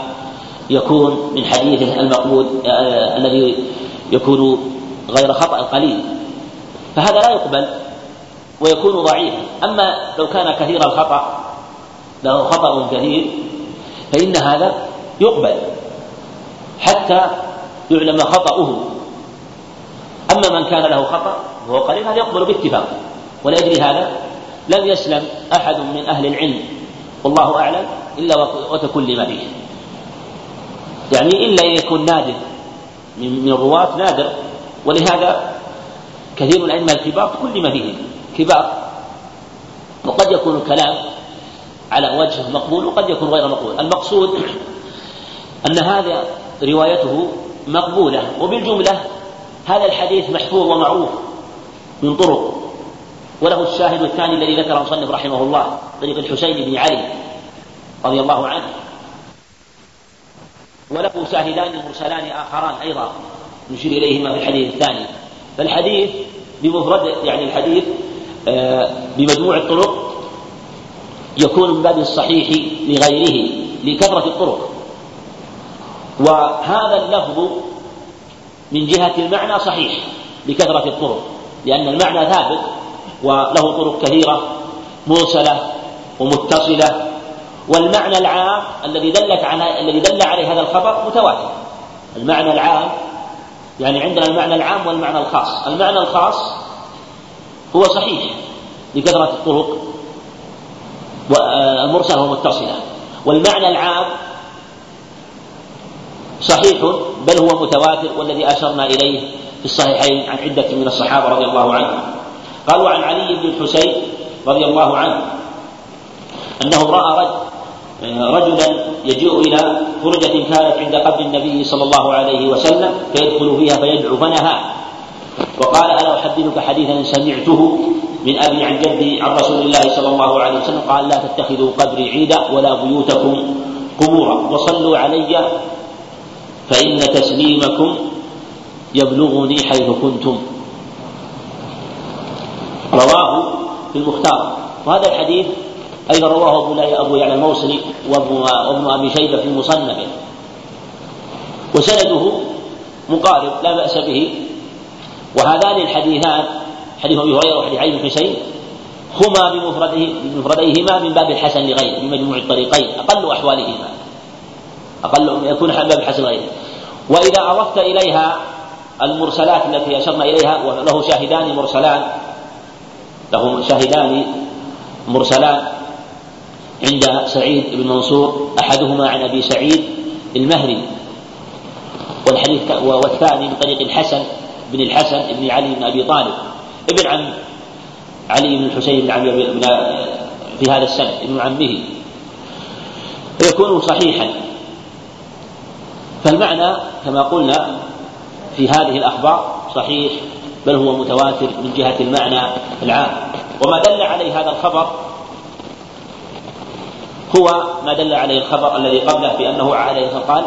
يكون من حديثه المقبول آه الذي يكون غير خطأ القليل. فهذا لا يقبل ويكون ضعيفا. أما لو كان كثير الخطأ له خطأ كثير فإن هذا يقبل حتى يعلم خطأه. أما من كان له خطأ وهو قليل هذا يقبل باتفاق. ولأجل هذا لم يسلم أحد من أهل العلم. والله أعلم إلا وتكلم فيه. يعني إلا أن يكون نادر من الرواة نادر. ولهذا كثير من الأئمة الكبار تكلم فيهم كبار. وقد يكون الكلام على وجه مقبول وقد يكون غير مقبول. المقصود أن هذا روايته مقبولة وبالجملة هذا الحديث محفوظ ومعروف من طرق وله الشاهد الثاني الذي ذكره المصنف رحمه الله طريق الحسين بن علي رضي الله عنه. وله شاهدان مرسلان آخران أيضا نشير إليهما في الحديث الثاني. فالحديث بمفرد يعني الحديث آه، بمجموع الطرق يكون من باب الصحيح لغيره لكثرة الطرق. وهذا اللفظ من جهة المعنى صحيح لكثرة الطرق لأن المعنى ثابت وله طرق كثيرة مرسلة ومتصلة والمعنى العام الذي دلت على الذي دل عليه هذا الخبر متواتر. المعنى العام يعني عندنا المعنى العام والمعنى الخاص. المعنى الخاص هو صحيح لكثرة الطرق المرسلة ومتصلة والمعنى العام صحيح بل هو متواتر والذي أشرنا إليه في الصحيحين عن عدة من الصحابة رضي الله عنهم. قالوا عن علي بن الحسين رضي الله عنه أنه رأى رجلا يجيء إلى فرجة كانت عند قبر النبي صلى الله عليه وسلم فيدخل فيها فيدعو فنهى. وقال ألا أحدثك حديثا سمعته؟ من أبي عن جدي عن رسول الله صلى الله عليه وسلم قال لا تتخذوا قبري عيدا ولا بيوتكم قبورا وصلوا علي فإن تسليمكم يبلغني حيث كنتم. رواه في المختار. وهذا الحديث أيضا رواه أبو أبو يعلى الموصلي وابن أبي شيبة في مصنفه. وسنده مقارب لا بأس به. وهذان الحديثان حديث أبي هريرة وحديث علي بن حسين هما بمفرده بمفرديهما من باب الحسن لغيره بمجموع الطريقين أقل أحوالهما. أقل يكون باب الحسن لغيره. وإذا أضفت إليها المرسلات التي أشرنا إليها وله شاهدان مرسلان له شاهدان مرسلان عند سعيد بن منصور أحدهما عن أبي سعيد المهري والحديث والثاني من طريق الحسن بن الحسن بن علي بن أبي طالب. ابن عم علي بن الحسين بن عمي بن في هذا السنة ابن عمه. فيكون صحيحا. فالمعنى كما قلنا في هذه الأخبار صحيح بل هو متواتر من جهة المعنى العام. وما دل عليه هذا الخبر هو ما دل عليه الخبر الذي قبله بأنه عليه الصلاة قال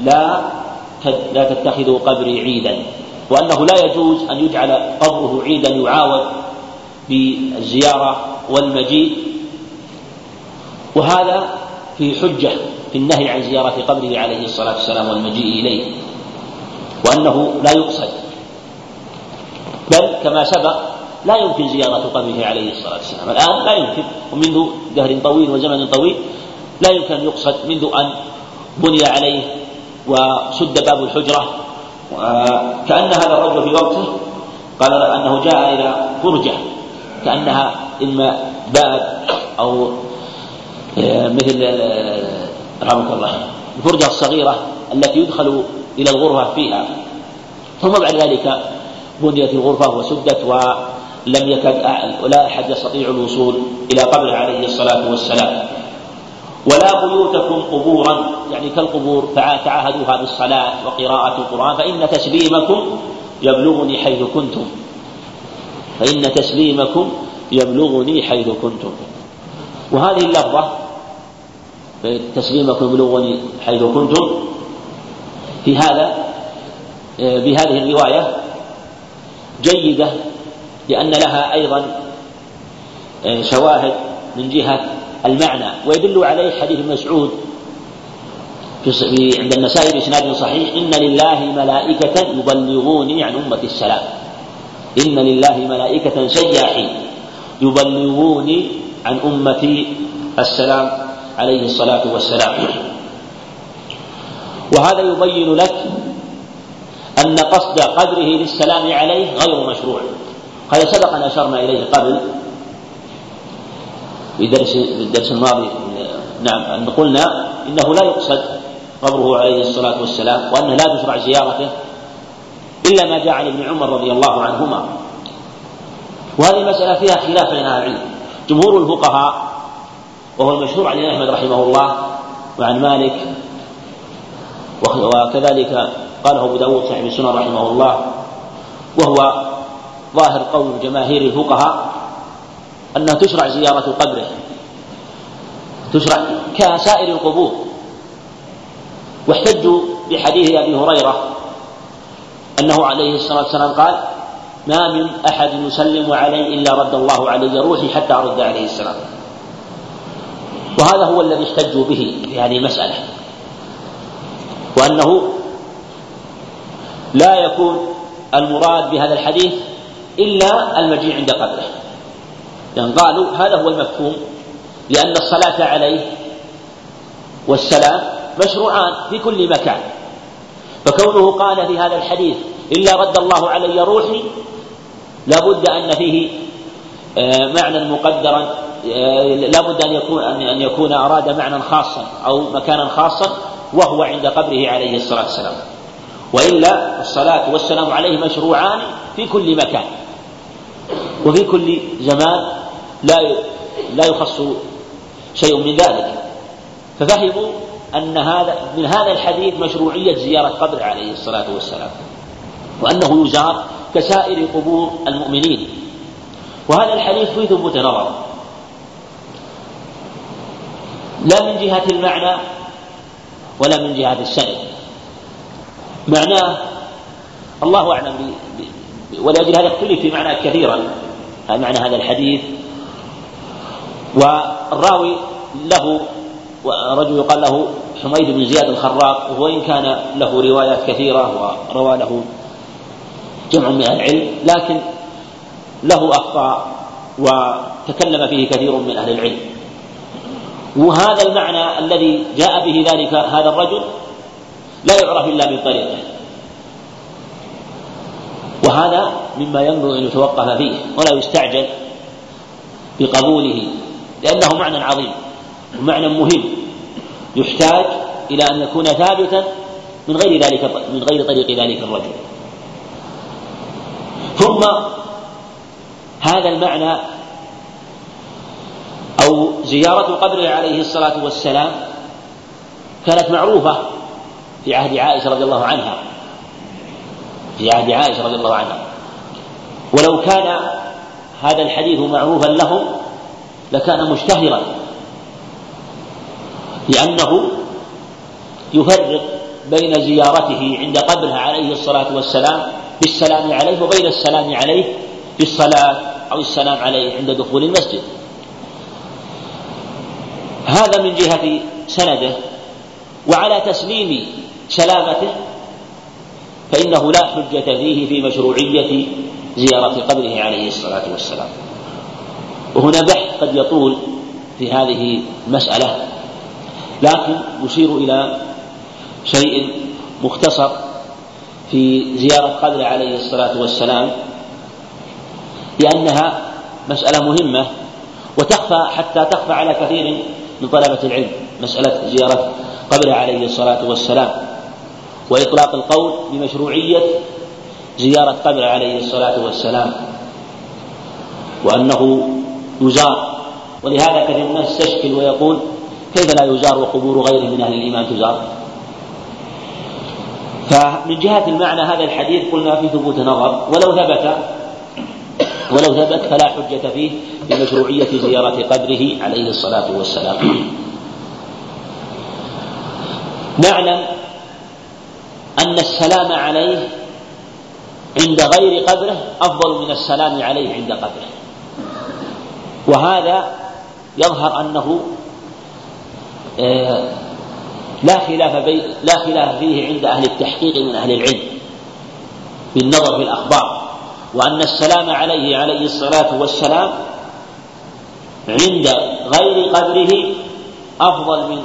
لا لا تتخذوا قبري عيدا. وأنه لا يجوز أن يجعل قبره عيدا يعاود بالزيارة والمجيء. وهذا في حجة في النهي عن زيارة قبره عليه الصلاة والسلام والمجيء إليه وأنه لا يقصد. بل كما سبق لا يمكن زيارة قبره عليه الصلاة والسلام. الآن لا يمكن ومنذ دهر طويل وزمن طويل لا يمكن أن يقصد منذ أن بني عليه وسد باب الحجرة كأن هذا الرجل في وقته قال أنه جاء إلى فرجة كأنها إما باب أو آه، مثل آه، رحمك الله الفرجة الصغيرة التي يدخل إلى الغرفة فيها. ثم بعد ذلك بنيت الغرفة وسدت ولم يكد ولا أحد يستطيع الوصول إلى قبره عليه الصلاة والسلام. ولا بيوتكم قبورا يعني كالقبور تعاهدوها بالصلاة وقراءة القرآن فإن تسليمكم يبلغني حيث كنتم. فإن تسليمكم يبلغني حيث كنتم. وهذه اللفظة تسليمكم يبلغني حيث كنتم في هذا بهذه الرواية جيدة لأن لها أيضا شواهد من جهة المعنى ويدل عليه حديث مسعود في عند النسائي بإسناد صحيح إن لله ملائكة يبلغوني عن أمة السلام. إن لله ملائكة سياحين يبلغوني عن أمتي السلام عليه الصلاة والسلام. وهذا يبين لك أن قصد قدره للسلام عليه غير مشروع. هذا سبق أن أشرنا إليه قبل في درس في الدرس الماضي. نعم أن قلنا إنه لا يقصد قبره عليه الصلاة والسلام وأنه لا تشرع زيارته إلا ما جاء عن ابن عمر رضي الله عنهما. وهذه المسألة فيها خلاف بين أهل العلم. جمهور الفقهاء وهو المشهور عن أحمد رحمه الله وعن مالك وكذلك قاله أبو داود صاحب السنة رحمه الله وهو ظاهر قول جماهير الفقهاء أنها تشرع زيارة قبره. تشرع كسائر القبور. واحتجوا بحديث أبي هريرة أنه عليه الصلاة والسلام قال ما من أحد يسلم علي إلا رد الله علي روحي حتى أرد عليه السلام. وهذا هو الذي احتجوا به في هذه المسألة. وأنه لا يكون المراد بهذا الحديث إلا المجيء عند قبره. لأن قالوا هذا هو المفهوم لأن الصلاة عليه والسلام مشروعان في كل مكان. فكونه قال في هذا الحديث إلا رد الله علي روحي لابد أن فيه آه، معنى مقدرا آه، لابد أن يكون أن يكون أراد معنى خاصا أو مكانا خاصا وهو عند قبره عليه الصلاة والسلام. وإلا الصلاة والسلام عليه مشروعان في كل مكان وفي كل زمان لا لا يخص شيء من ذلك. ففهموا أن هذا من هذا الحديث مشروعية زيارة قبر عليه الصلاة والسلام وأنه يزار كسائر قبور المؤمنين. وهذا الحديث فيه ثبوت نظر. لا من جهة المعنى ولا من جهة السند. معناه الله أعلم ولأجل هذا اختلف في معناه كثيرا. معنى هذا الحديث والراوي له رجل يقال له حميد بن زياد الخراق وإن كان له روايات كثيرة وروى له جمع من العلم لكن له أخطاء وتكلم فيه كثير من أهل العلم. وهذا المعنى الذي جاء به ذلك هذا الرجل لا يعرف إلا من طريقه. وهذا مما ينبغي أن يتوقف فيه ولا يستعجل بقبوله. لأنه معنى عظيم ومعنى مهم يحتاج إلى أن يكون ثابتا من غير ذلك من غير طريق ذلك الرجل. ثم هذا المعنى أو زيارة قبره عليه الصلاة والسلام كانت معروفة في عهد عائشة رضي الله عنها. في عهد عائشة رضي الله عنها. ولو كان هذا الحديث معروفا لهم لكان مشتهرا. لأنه يفرق بين زيارته عند قبره عليه الصلاة والسلام بالسلام عليه وبين السلام عليه بالصلاة أو السلام عليه عند دخول المسجد. هذا من جهة سنده وعلى تسليم سلامته فإنه لا حجة فيه في مشروعية زيارة قبره عليه الصلاة والسلام. وهنا بحث قد يطول في هذه المسألة لكن يشير إلى شيء مختصر في زيارة قبره عليه الصلاة والسلام لأنها مسألة مهمة وتخفى حتى تخفى على كثير من طلبة العلم مسألة زيارة قبره عليه الصلاة والسلام وإطلاق القول بمشروعية زيارة قبره عليه الصلاة والسلام وأنه يزار. ولهذا كثير من الناس يستشكل ويقول كيف لا يزار وقبور غيره من أهل الإيمان تزار؟ فمن جهة المعنى هذا الحديث قلنا في ثبوت نظر. ولو ثبت ولو ثبت فلا حجة فيه بمشروعية زيارة قبره عليه الصلاة والسلام. نعلم أن السلام عليه عند غير قبره أفضل من السلام عليه عند قبره وهذا يظهر أنه آه، لا خلاف بين لا خلاف فيه عند أهل التحقيق من أهل العلم بالنظر في الأخبار وأن السلام عليه عليه الصلاة والسلام عند غير قبره أفضل من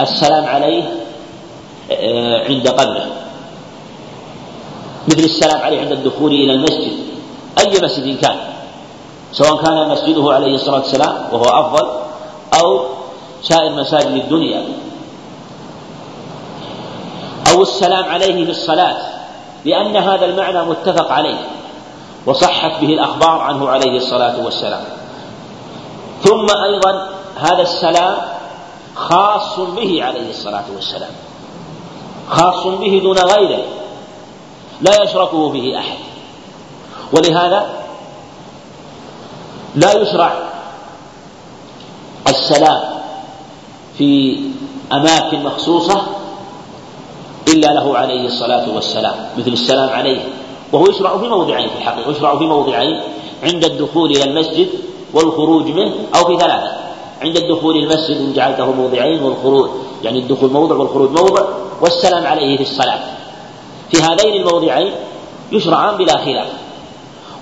السلام عليه آه، عند قبره مثل السلام عليه عند الدخول إلى المسجد أي مسجد كان؟ سواء كان مسجده عليه الصلاة والسلام وهو أفضل أو سائر مساجد الدنيا. أو السلام عليه في الصلاة لأن هذا المعنى متفق عليه وصحت به الأخبار عنه عليه الصلاة والسلام. ثم أيضا هذا السلام خاص به عليه الصلاة والسلام خاص به دون غيره لا يشركه به أحد. ولهذا لا يشرع السلام في أماكن مخصوصة إلا له عليه الصلاة والسلام مثل السلام عليه. وهو يشرع في موضعين في الحقيقة يشرع في موضعين عند الدخول إلى المسجد والخروج منه أو في ثلاثة. عند الدخول المسجد إن جعلته موضعين والخروج يعني الدخول موضع والخروج موضع والسلام عليه في الصلاة. في هذين الموضعين يشرعان بلا خلاف.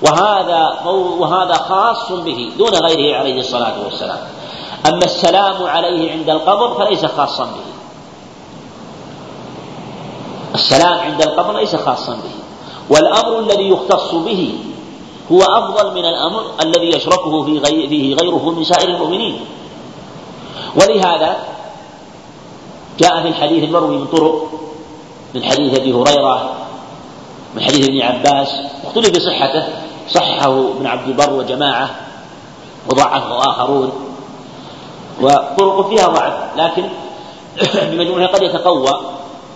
وهذا وهذا خاص به دون غيره عليه الصلاة والسلام. أما السلام عليه عند القبر فليس خاصا به. السلام عند القبر ليس خاصا به. والأمر الذي يختص به هو أفضل من الأمر الذي يشركه في غير فيه غيره من سائر المؤمنين. ولهذا جاء في الحديث المروي من طرق من حديث أبي هريرة من حديث ابن عباس اختلف بصحته صححه ابن عبد البر وجماعة وضعفه اخرون وطرق فيها ضعف لكن <clears throat> بمجموعها قد يتقوى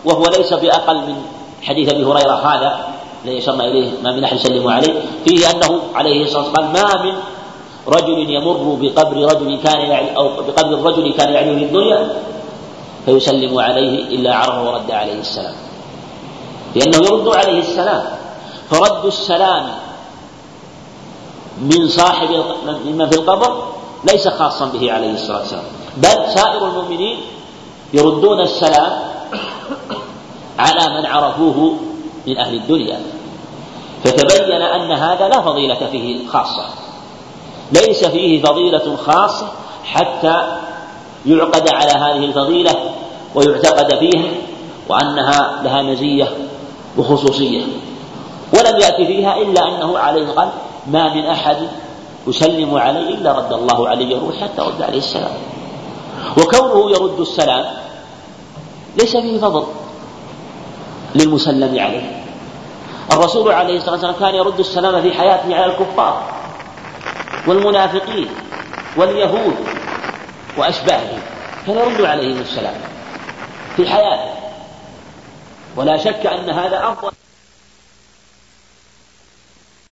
وهو ليس بأقل من حديث أبي هريرة هذا الذي أشرنا إليه ما من أحد يسلم عليه فيه أنه عليه الصلاة والسلام ما من رجل يمر بقبر رجل كان يعني أو بقبر الرجل كان يعني في الدنيا فيسلم عليه إلا عرفه ورد عليه السلام لأنه يرد عليه السلام فرد السلام من صاحب ممن في القبر ليس خاصا به عليه الصلاة والسلام. بل سائر المؤمنين يردون السلام على من عرفوه من أهل الدنيا. فتبين أن هذا لا فضيلة فيه خاصة. ليس فيه فضيلة خاصة حتى يعقد على هذه الفضيلة ويعتقد فيها وأنها لها مزية وخصوصية. ولم يأتي فيها إلا أنه عليه قال ما من أحد يسلم عليه إلا رد الله عليه الروح حتى رد عليه السلام. وكونه يرد السلام ليس فيه فضل للمسلم عليه. الرسول عليه الصلاة والسلام كان يرد السلام في حياته على الكفار والمنافقين واليهود وأشباههم كان يرد عليهم السلام في حياته. ولا شك أن هذا أفضل